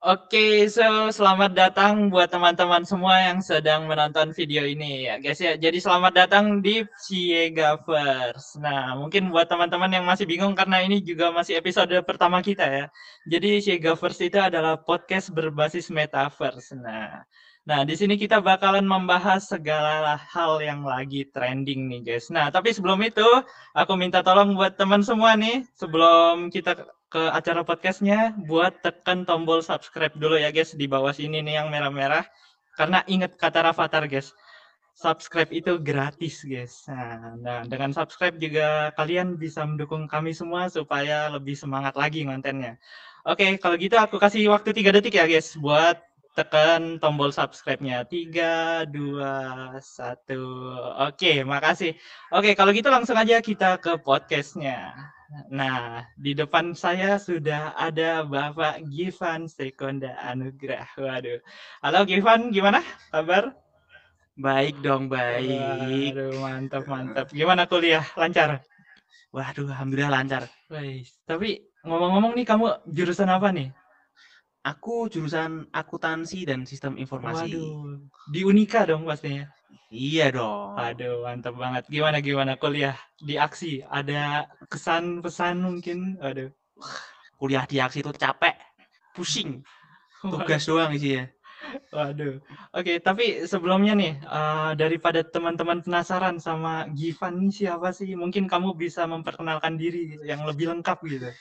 Oke, so selamat datang buat teman-teman semua yang sedang menonton video ini ya guys ya. Jadi selamat datang di Ciegavers. Nah, mungkin buat teman-teman yang masih bingung karena ini juga masih episode pertama kita ya. Jadi Ciegavers itu adalah podcast berbasis metaverse. Nah, nah di sini kita bakalan membahas segala hal yang lagi trending nih guys. Nah, tapi sebelum itu aku minta tolong buat teman semua nih sebelum kita ke acara podcastnya buat tekan tombol subscribe dulu ya guys di bawah sini nih yang merah-merah karena ingat kata Rafathar guys subscribe itu gratis guys nah, dengan subscribe juga kalian bisa mendukung kami semua supaya lebih semangat lagi kontennya oke kalau gitu aku kasih waktu tiga detik ya guys buat tekan tombol subscribe-nya. tiga dua satu Oke, makasih. Oke, kalau gitu langsung aja kita ke podcastnya. Nah, di depan saya sudah ada Bapak Givan Sekonda Anugrah. Waduh. Halo Givan, gimana kabar? Baik dong, baik. Waduh, mantap, mantap. Gimana kuliah? Lancar? Waduh, alhamdulillah lancar. Baik. Tapi ngomong-ngomong nih, kamu jurusan apa nih? Aku jurusan akuntansi dan sistem informasi. Waduh, di Unika dong pastinya. Iya dong. Aduh, mantap banget. Gimana gimana kuliah di aksi? Ada kesan pesan mungkin? Aduh. Kuliah di aksi itu capek, pusing. Tugas doang sih ya. Waduh. Oke, tapi sebelumnya nih, uh, daripada teman-teman penasaran sama Givan ini siapa sih? Mungkin kamu bisa memperkenalkan diri yang lebih lengkap gitu.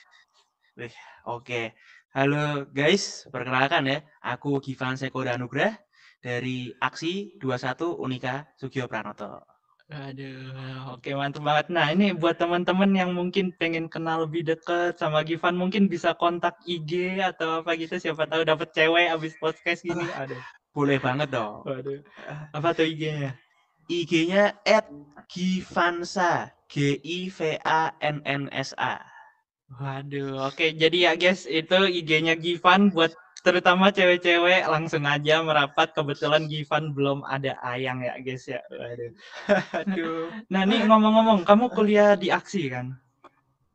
Oke. Okay. Halo guys, perkenalkan ya. Aku Givan Seko Danugrah dari Aksi 21 Unika Sugio Pranoto. Aduh, oke mantap banget. Nah ini buat teman-teman yang mungkin pengen kenal lebih deket sama Givan, mungkin bisa kontak IG atau apa gitu. Siapa tahu dapat cewek abis podcast gini. Aduh, boleh banget dong. Waduh, apa tuh IG-nya? IG-nya at Givansa, G I V A N N S A. Waduh, oke. Jadi ya guys, itu IG-nya Givan buat terutama cewek-cewek langsung aja merapat. Kebetulan Givan belum ada ayang ya guys ya. Waduh. Aduh. nah nih ngomong-ngomong kamu kuliah di aksi kan?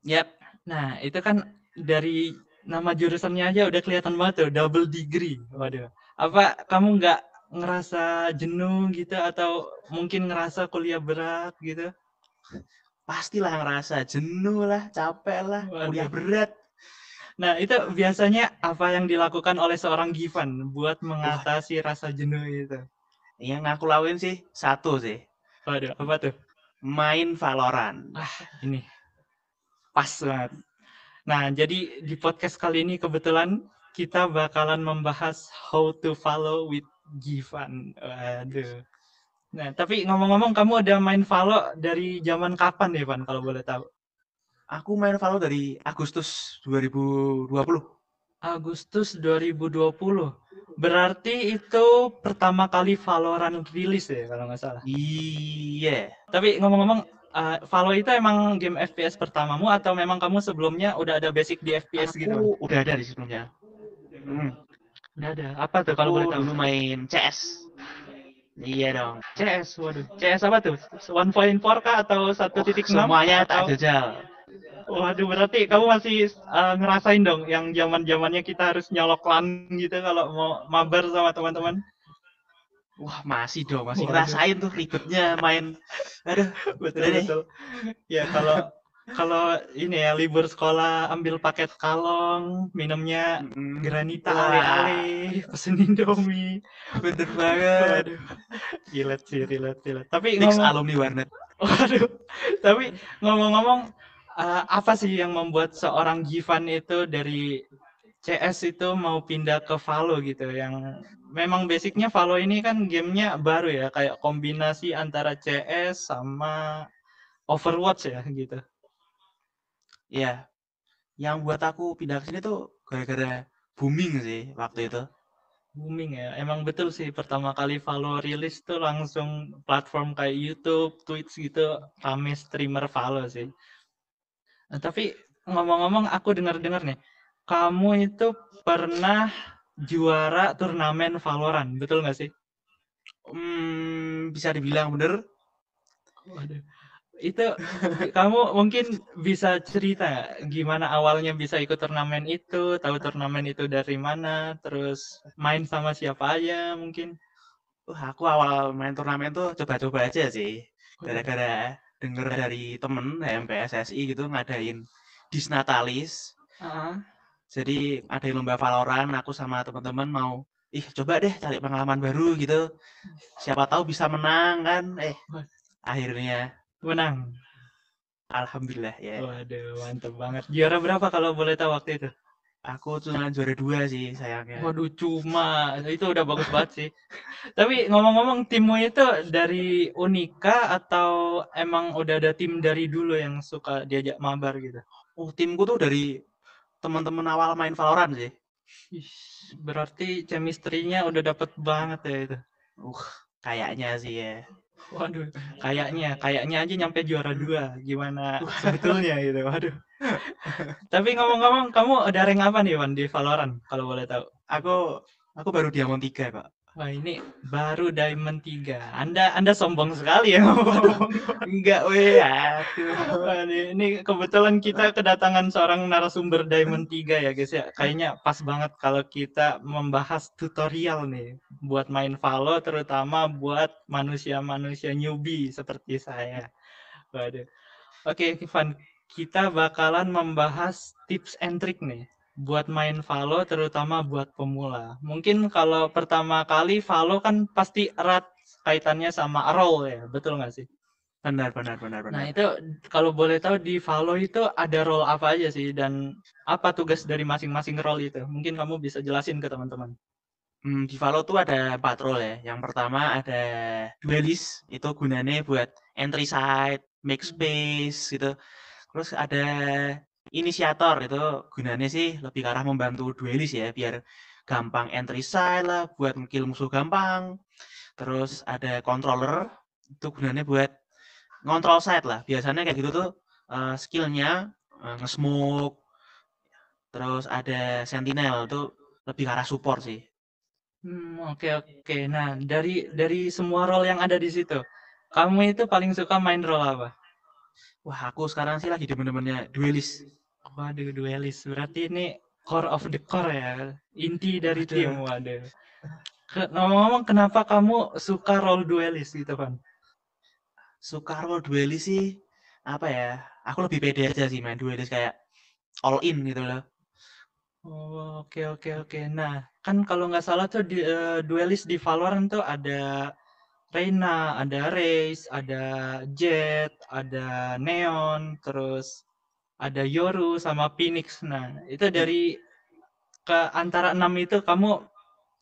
Yep nah itu kan dari nama jurusannya aja udah kelihatan banget tuh double degree. Waduh. Apa kamu nggak ngerasa jenuh gitu? Atau mungkin ngerasa kuliah berat gitu pastilah ngerasa jenuh lah capek lah waduh. kuliah berat Nah, itu biasanya apa yang dilakukan oleh seorang Givan buat mengatasi Wah. rasa jenuh itu? Yang aku lakuin sih satu sih. Waduh, apa tuh? Main Valorant. Ah, ini pas banget. Nah, jadi di podcast kali ini kebetulan kita bakalan membahas how to follow with Givan. Waduh. Nah, tapi ngomong-ngomong kamu udah main Valo dari zaman kapan ya, Van, kalau boleh tahu? Aku main Valo dari Agustus 2020. Agustus 2020. Berarti itu pertama kali Valorant rilis ya kalau nggak salah. Iya. Tapi ngomong-ngomong, uh, Valo itu emang game FPS pertamamu atau memang kamu sebelumnya udah ada basic di FPS Aku gitu? udah ada di sebelumnya. Hmm. Udah ada. Apa tuh kalau boleh tahu? Main CS. Iya dong. CS, waduh. CS apa tuh? 1.4 kah atau 1.6? Oh, semuanya tak jajal. Waduh, berarti kamu masih uh, ngerasain dong yang zaman zamannya kita harus nyolok lan gitu kalau mau mabar sama teman-teman. Wah, masih dong, masih Waduh. ngerasain tuh ribetnya main. Aduh, betul betul. Ya kalau kalau ini ya libur sekolah ambil paket kalong, minumnya mm, granita ale-ale, pesen Indomie. Bener banget. Waduh. Sih, gilet, gilet. Tapi ngomong alumni warnet. Waduh. Tapi ngomong-ngomong uh, apa sih yang membuat seorang Givan itu dari CS itu mau pindah ke Valo gitu yang memang basicnya Valo ini kan gamenya baru ya kayak kombinasi antara CS sama Overwatch ya gitu. Ya, yang buat aku pindah ke sini tuh gara-gara booming sih waktu itu. Booming ya, emang betul sih pertama kali Valo rilis tuh langsung platform kayak YouTube, Twitch gitu rame streamer Valo sih. Nah, tapi ngomong-ngomong aku dengar-dengar nih, kamu itu pernah juara turnamen Valorant, betul nggak sih? Hmm, bisa dibilang bener. Waduh. Itu kamu mungkin bisa cerita gimana awalnya bisa ikut turnamen itu, tahu turnamen itu dari mana, terus main sama siapa aja mungkin? Wah, aku awal main turnamen tuh coba-coba aja sih. Gara-gara denger dari temen MPSSI gitu ngadain Disnatalis. Heeh. Jadi ada lomba Valorant, aku sama teman-teman mau, ih coba deh cari pengalaman baru gitu. Siapa tahu bisa menang kan. Eh, akhirnya Menang. alhamdulillah ya. Waduh, mantep banget. Juara berapa kalau boleh tahu waktu itu? Aku cuma juara dua sih sayangnya. Waduh, cuma itu udah bagus banget sih. Tapi ngomong-ngomong timmu itu dari Unika atau emang udah ada tim dari dulu yang suka diajak mabar gitu? Oh, timku tuh dari teman-teman awal main Valorant sih. Ih, berarti chemistry-nya udah dapet banget ya itu. Uh, kayaknya sih ya. Waduh, kayaknya, kayaknya aja nyampe juara dua. Gimana sebetulnya gitu, waduh. Tapi ngomong-ngomong, kamu ada rank apa nih, Wan, di Valorant, kalau boleh tahu? Aku aku baru Diamond 3 kok. Wah, ini baru Diamond 3. Anda Anda sombong sekali ya. Enggak weh, ini, ini kebetulan kita kedatangan seorang narasumber Diamond 3 ya, guys ya. Kayaknya pas banget kalau kita membahas tutorial nih buat main Valo terutama buat manusia-manusia newbie seperti saya. Waduh. Oke, Ivan, kita bakalan membahas tips and trick nih buat main Valo terutama buat pemula. Mungkin kalau pertama kali Valo kan pasti erat kaitannya sama role ya, betul nggak sih? Benar, benar, benar, Nah benar. itu kalau boleh tahu di Valo itu ada role apa aja sih dan apa tugas dari masing-masing role itu? Mungkin kamu bisa jelasin ke teman-teman. Hmm, di Valo tuh ada empat role ya. Yang pertama ada duelist, itu gunanya buat entry side, make space gitu. Terus ada inisiator, itu gunanya sih lebih ke arah membantu duelist ya, biar gampang entry side lah, buat ngekill musuh gampang. Terus ada controller, itu gunanya buat ngontrol side lah. Biasanya kayak gitu tuh eh, skillnya eh, nge-smoke. Terus ada sentinel, itu lebih ke arah support sih. Hmm, oke oke. Nah dari dari semua role yang ada di situ, kamu itu paling suka main role apa? Wah, aku sekarang sih lagi demen-demennya duelist. Waduh, duelist. Berarti ini core of the core ya, inti dari Waduh. tim. Waduh. Ke- Ngomong-ngomong, kenapa kamu suka role duelist gitu, Van? Suka role duelist sih, apa ya, aku lebih pede aja sih main duelist kayak all in gitu loh. Oh, oke oke oke. Nah, kan kalau nggak salah tuh di eh, duelist di Valorant tuh ada Reyna, ada Raze, ada Jet, ada Neon, terus ada Yoru sama Phoenix. Nah, itu dari ke antara enam itu kamu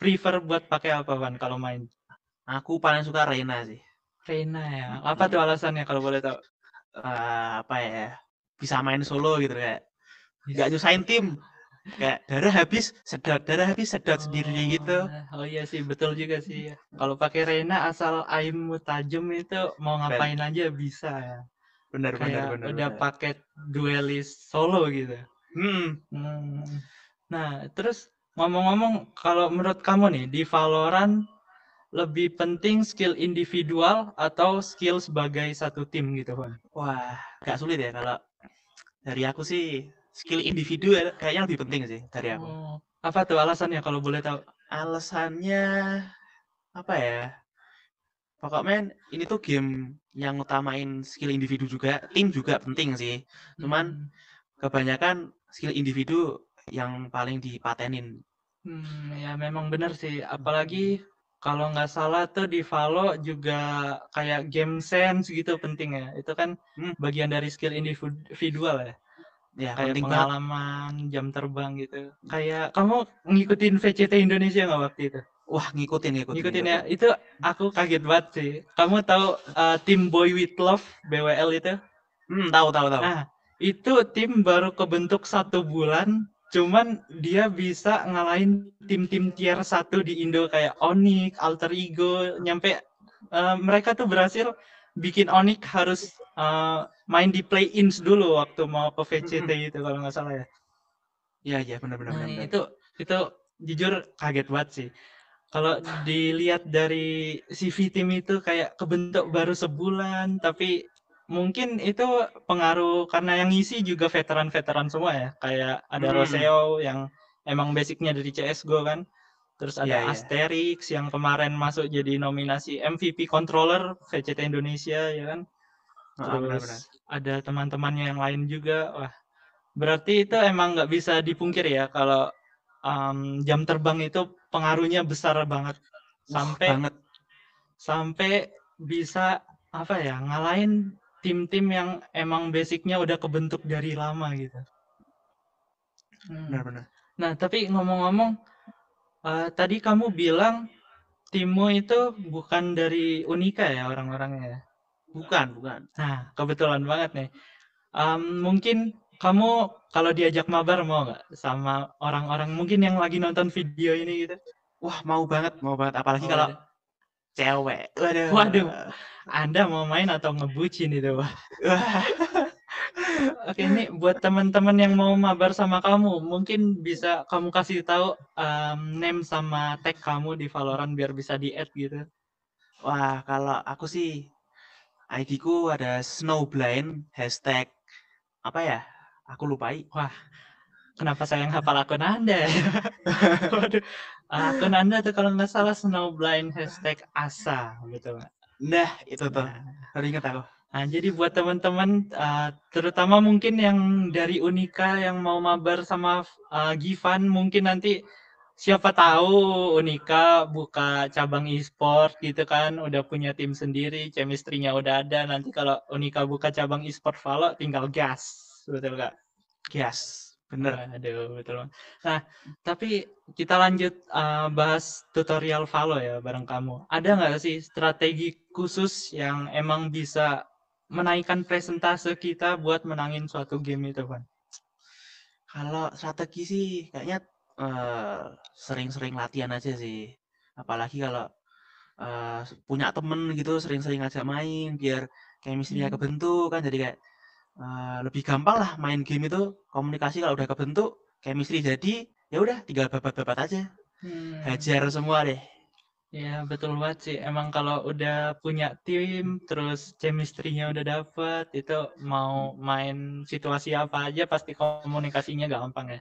prefer buat pakai apa, Van, kalau main? Aku paling suka Reyna sih. Reyna ya. Apa tuh alasannya kalau boleh tahu? Eh, apa ya, bisa main solo gitu kayak nggak nyusahin tim. Kayak darah habis, sedot, darah habis, sedot sendiri gitu. Oh, oh iya sih, betul juga sih. Kalau pakai Reyna asal aimmu tajam itu mau ngapain aja bisa ya. Benar, benar, Kayak benar. udah benar. paket duelist solo gitu. Hmm, Hmm. Nah, terus ngomong-ngomong kalau menurut kamu nih di Valorant lebih penting skill individual atau skill sebagai satu tim gitu, Van? wah, nggak sulit ya kalau dari aku sih skill individu ya, kayaknya lebih penting sih dari aku. Oh, apa tuh alasannya kalau boleh tahu? Alasannya apa ya? Pokoknya ini tuh game yang utamain skill individu juga, tim juga penting sih. Cuman kebanyakan skill individu yang paling dipatenin. Hmm, ya memang benar sih. Apalagi kalau nggak salah tuh di Valo juga kayak game sense gitu penting ya. Itu kan Hmm. bagian dari skill individual ya. Ya, Kayak penting banget. pengalaman, jam terbang gitu. Kayak kamu ngikutin VCT Indonesia nggak waktu itu? Wah, ngikutin, ngikutin. Ngikutin ya. Itu aku kaget banget sih. Kamu tahu uh, tim Boy With Love BWL itu? Hmm, tahu, tahu, tahu. Nah, itu tim baru kebentuk satu bulan, cuman dia bisa ngalahin tim-tim tier 1 di Indo kayak Onyx, Alter Ego, nyampe eh, mereka tuh berhasil bikin Onyx harus eh, main di play-ins dulu waktu mau ke VCT itu kalau nggak salah ya. Iya, iya, benar, benar, Nah, benar. itu itu jujur kaget banget sih. Kalau dilihat dari CV tim itu kayak kebentuk baru sebulan, tapi mungkin itu pengaruh karena yang ngisi juga veteran-veteran semua ya. Kayak ada Hmm. Roseo yang emang basicnya dari CSGO kan. Terus ada Iya, iya. Asterix yang kemarin masuk jadi nominasi MVP controller VCT Indonesia ya kan. Heeh, Terus benar-benar. ada teman-temannya yang lain juga. Wah, berarti itu emang nggak bisa dipungkir ya kalau em, jam terbang itu pengaruhnya besar banget sampai banget. sampai bisa apa ya ngalahin tim-tim yang emang basicnya udah kebentuk dari lama gitu. Hmm. Benar-benar. Nah, tapi ngomong-ngomong, eh, tadi kamu bilang timmu itu bukan dari Unika ya orang-orangnya ya? Bukan, bukan. Nah, kebetulan banget nih. Em, mungkin kamu kalau diajak mabar mau nggak sama orang-orang mungkin yang lagi nonton video ini gitu? Wah, mau banget, mau banget. Apalagi kalau Waduh. cewek. Waduh. Waduh. Anda mau main atau ngebucin itu, Wah. Wah. Oke, ini buat teman-teman yang mau mabar sama kamu, mungkin bisa kamu kasih tahu em, name sama tag kamu di Valorant biar bisa di-add gitu. Wah, kalau aku sih ID-ku ada Snowblind hashtag apa ya? Aku lupai. Kenapa saya yang hafal akun Anda? Waduh, akun Anda tuh kalau nggak salah Snowblind hashtag Asa, gitu. Nah, itu tuh. Nah, Baru ingat aku. Nah, jadi buat teman-teman, uh, terutama mungkin yang dari Unika yang mau mabar sama uh, Givan, mungkin nanti siapa tahu Unika buka cabang e-sport gitu kan, udah punya tim sendiri, chemistry-nya udah ada. Nanti kalau Unika buka cabang e-sport Valo, tinggal gas, betul nggak? Yes, bener. Aduh, betul. Nah, tapi kita lanjut uh, bahas tutorial Valo ya bareng kamu. Ada nggak sih strategi khusus yang emang bisa menaikkan presentase kita buat menangin suatu game itu, Van? Kalau strategi sih kayaknya eh, sering-sering latihan aja sih. Apalagi kalau eh, punya temen gitu sering-sering ngajak main biar chemistry-nya Hmm. kebentuk kan jadi kayak eh, lebih gampang lah main game itu komunikasi kalau udah kebentuk chemistry jadi ya udah tinggal babat-babat aja Hmm. hajar semua deh Ya, betul banget sih. Emang kalau udah punya tim, terus chemistry-nya udah dapet, itu mau main situasi apa aja pasti komunikasinya gampang ya.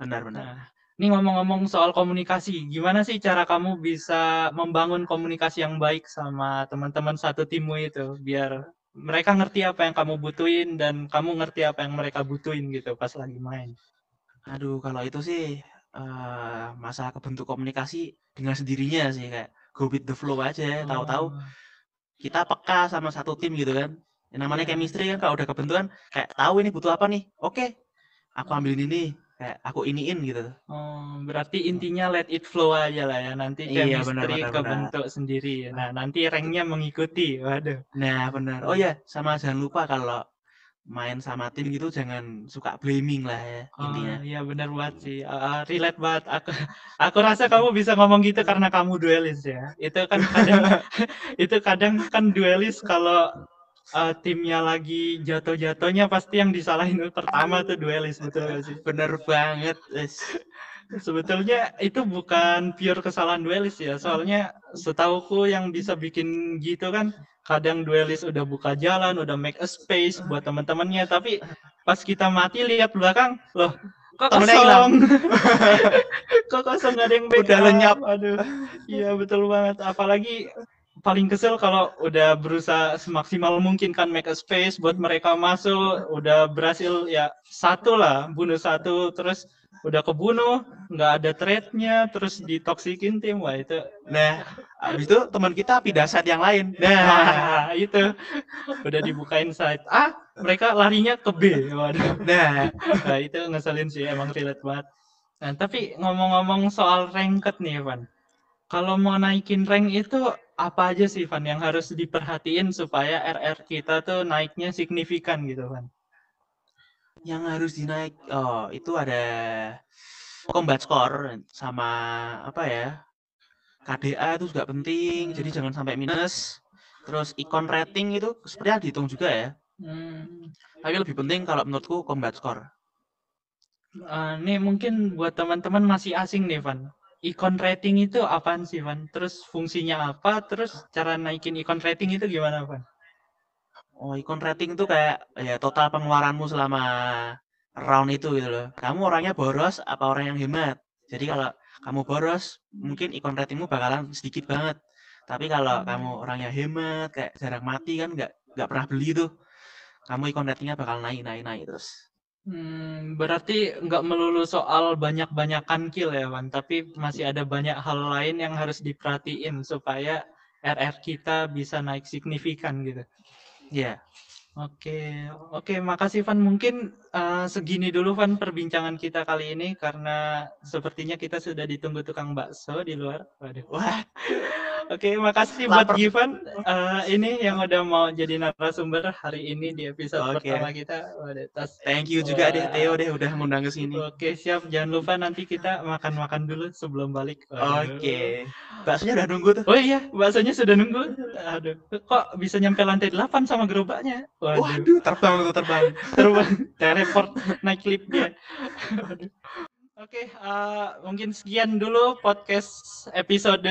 benar-benar Nah, ini ngomong-ngomong soal komunikasi, gimana sih cara kamu bisa membangun komunikasi yang baik sama teman-teman satu timmu itu, biar mereka ngerti apa yang kamu butuhin dan kamu ngerti apa yang mereka butuhin gitu pas lagi main. aduh kalau itu sih eh, masalah kebentuk komunikasi dengan sendirinya sih kayak go with the flow aja tahu-tahu Oh, kita peka sama satu tim gitu kan. Yang namanya Iya. chemistry kan kalau udah kebentukan kayak tahu ini butuh apa nih. Oke. Aku ambilin ini, kayak aku iniin gitu. oh, berarti intinya let it flow aja lah ya, nanti Iya, benar, chemistry benar, benar. kebentuk sendiri. Nah, nanti ranknya mengikuti. Waduh. Nah, benar. Oh ya, sama jangan lupa kalau main sama tim gitu jangan suka blaming lah ya Oh, intinya. iya benar banget sih. Uh, relate banget. Aku aku rasa kamu bisa ngomong gitu karena kamu duelis ya. Itu kan kadang itu kadang kan duelis kalau uh, timnya lagi jatuh-jatuhnya pasti yang disalahin pertama tuh duelis betul gak sih? Bener banget. Sebetulnya itu bukan pure kesalahan duelis ya. Soalnya setauku yang bisa bikin gitu kan kadang duelis udah buka jalan, udah make a space buat teman-temannya, tapi pas kita mati lihat belakang, loh kok kosong? hilang. kok kosong gak ada yang backup? Udah lenyap. Aduh, iya betul banget. Apalagi paling kesel kalau udah berusaha semaksimal mungkin kan make a space buat mereka masuk, udah berhasil ya satu lah, bunuh satu, terus udah kebunuh, nggak ada trade-nya, terus ditoksikin tim, wah itu, Nah, habis itu teman kita pindah side yang lain. Nah, nah itu udah dibukain site A, mereka larinya ke B, waduh. nah, Nah, itu ngeselin sih, emang relate banget. Nah, tapi ngomong-ngomong soal ranked nih, Van. Kalau mau naikin rank itu apa aja sih, Van, yang harus diperhatiin supaya RR kita tuh naiknya signifikan gitu, Van? Yang harus dinaik. Oh, itu ada combat score sama apa ya? KDA itu juga penting, jadi jangan sampai minus. Terus icon rating itu sebenarnya dihitung juga ya. Hmm, Tapi lebih penting kalau menurutku combat score. eh, nih mungkin buat teman-teman masih asing nih, Van. Icon rating itu apaan sih, Van? Terus fungsinya apa? Terus cara naikin icon rating itu gimana, Van? Oh, icon rating tuh kayak ya total pengeluaranmu selama round itu gitu loh. Kamu orangnya boros apa orang yang hemat? Jadi kalau kamu boros, mungkin icon ratingmu bakalan sedikit banget. Tapi kalau kamu orangnya hemat, kayak jarang mati kan nggak nggak pernah beli tuh, kamu icon ratingnya bakal naik naik naik terus. Hmm, berarti nggak melulu soal banyak-banyakan kill ya, Wan, tapi masih ada banyak hal lain yang harus diperhatiin supaya RR kita bisa naik signifikan gitu. Iya. Oke, oke, makasih Van. Mungkin uh, segini dulu Van perbincangan kita kali ini karena sepertinya kita sudah ditunggu tukang bakso di luar. Waduh. Wah. Oke, makasih buat Givan uh, ini yang udah mau jadi narasumber hari ini di episode okay. pertama kita. Waduh, tas. Thank you juga deh Theo deh udah ngundang ke sini. Oke, siap. Jangan lupa nanti kita makan-makan dulu sebelum balik. Oke. Baksonya udah nunggu tuh. Oh iya, baksonya sudah nunggu. Aduh, kok bisa nyampe lantai 8 sama gerobaknya? Waduh, Waduh terbang tuh terbang. terbang. Teleport naik lift dia. Waduh. Oke, okay, uh, mungkin sekian dulu podcast episode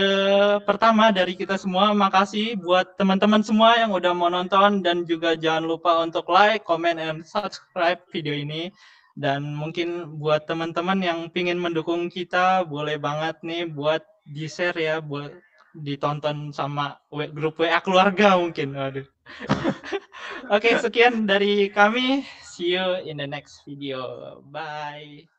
pertama dari kita semua. Makasih buat teman-teman semua yang udah mau nonton dan juga jangan lupa untuk like, comment, and subscribe video ini. Dan mungkin buat teman-teman yang pingin mendukung kita, boleh banget nih buat di-share ya, buat ditonton sama grup WA keluarga mungkin. Oke, okay, sekian dari kami. See you in the next video. Bye.